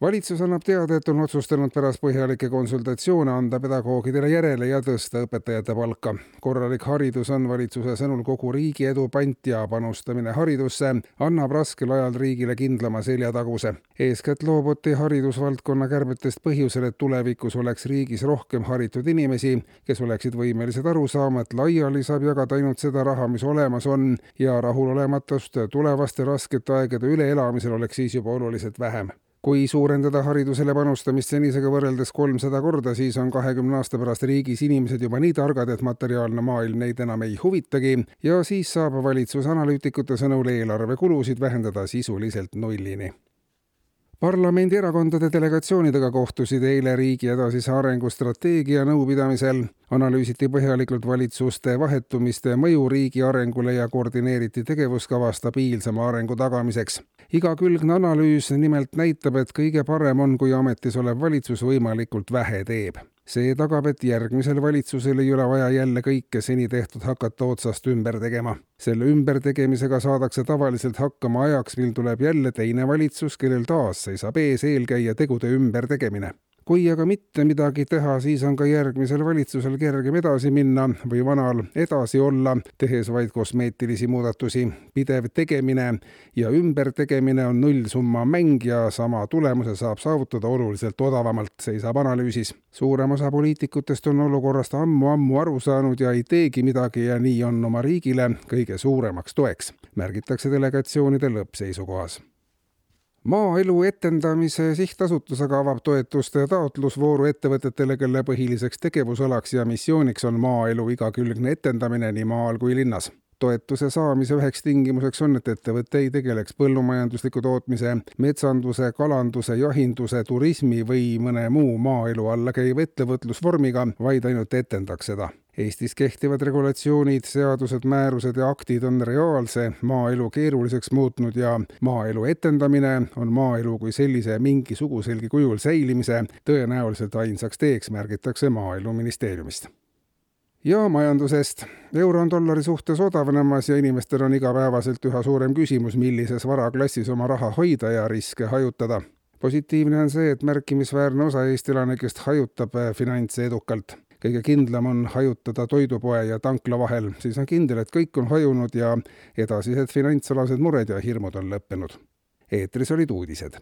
valitsus annab teada, et on otsustanud pärast põhjalikke konsultatsioone anda pedagoogidele järele ja tõsta õpetajate palka. korralik haridus on valitsuse sõnul kogu riigi edu pant ja panustamine haridusse annab raskel ajal riigile kindlama seljataguse. eeskätt loobuti haridusvaldkonna kärbetest põhjusel, et tulevikus oleks riigis rohkem haritud inimesi, kes oleksid võimelised aru saama, et laiali saab jagada ainult seda raha, mis olemas on ja rahulolematust tulevaste raskete aegade üleelamisel oleks siis juba oluliselt vähem kui suurendada haridusele panustamist senisega võrreldes kolmsada korda, siis on kahekümne aasta pärast riigis inimesed juba nii targad, et materiaalne maailm neid enam ei huvitagi. Ja siis saab valitsus analüütikute sõnul eelarvekulusid vähendada sisuliselt nullini parlamendierakondade delegatsioonidega kohtusid eile riigi edasise arengustrateegia nõupidamisel, analüüsiti põhjalikult valitsuste vahetumiste mõju riigi arengule ja koordineeriti tegevuskava stabiilsema arengu tagamiseks. igakülgne analüüs nimelt näitab, et kõige parem on, kui ametis olev valitsus võimalikult vähe teeb see tagab, et järgmisel valitsusel ei ole vaja jälle kõike seni tehtud hakata otsast ümber tegema. selle ümbertegemisega saadakse tavaliselt hakkama ajaks, mil tuleb jälle teine valitsus, kellel taas seisab ees eelkäija tegude ümbertegemine kui aga mitte midagi teha, siis on ka järgmisel valitsusel kergem edasi minna või vanal edasi olla, tehes vaid kosmeetilisi muudatusi. pidev tegemine ja ümbertegemine on nullsumma mäng ja sama tulemuse saab saavutada oluliselt odavamalt, seisab analüüsis. suurem osa poliitikutest on olukorrast ammu-ammu aru saanud ja ei teegi midagi ja nii on oma riigile kõige suuremaks toeks, märgitakse delegatsioonide lõppseisukohas maaelu etendamise sihtasutus aga avab toetuste taotlusvooru ettevõtetele, kelle põhiliseks tegevusalaks ja missiooniks on maaelu igakülgne etendamine nii maal kui linnas. Toetuse saamise üheks tingimuseks on, et ettevõte ei tegeleks põllumajandusliku tootmise, metsanduse, kalanduse, jahinduse, turismi või mõne muu maaelu alla käiva ettevõtlusvormiga, vaid ainult etendaks seda Eestis kehtivad regulatsioonid, seadused, määrused ja aktid on reaalse maaelu keeruliseks muutnud ja maaelu etendamine on maaelu kui sellise mingisuguselgi kujul säilimise tõenäoliselt ainsaks teeks, märgitakse Maaeluministeeriumist ja majandusest. euro on dollari suhtes odavnemas ja inimestel on igapäevaselt üha suurem küsimus, millises varaklassis oma raha hoida ja riske hajutada. positiivne on see, et märkimisväärne osa Eesti elanikest hajutab finantse edukalt. Kõige kindlam on hajutada toidupoe ja tankla vahel, siis on kindel, et kõik on hajunud ja edasised finantsalased mured ja hirmud on lõppenud. eetris olid uudised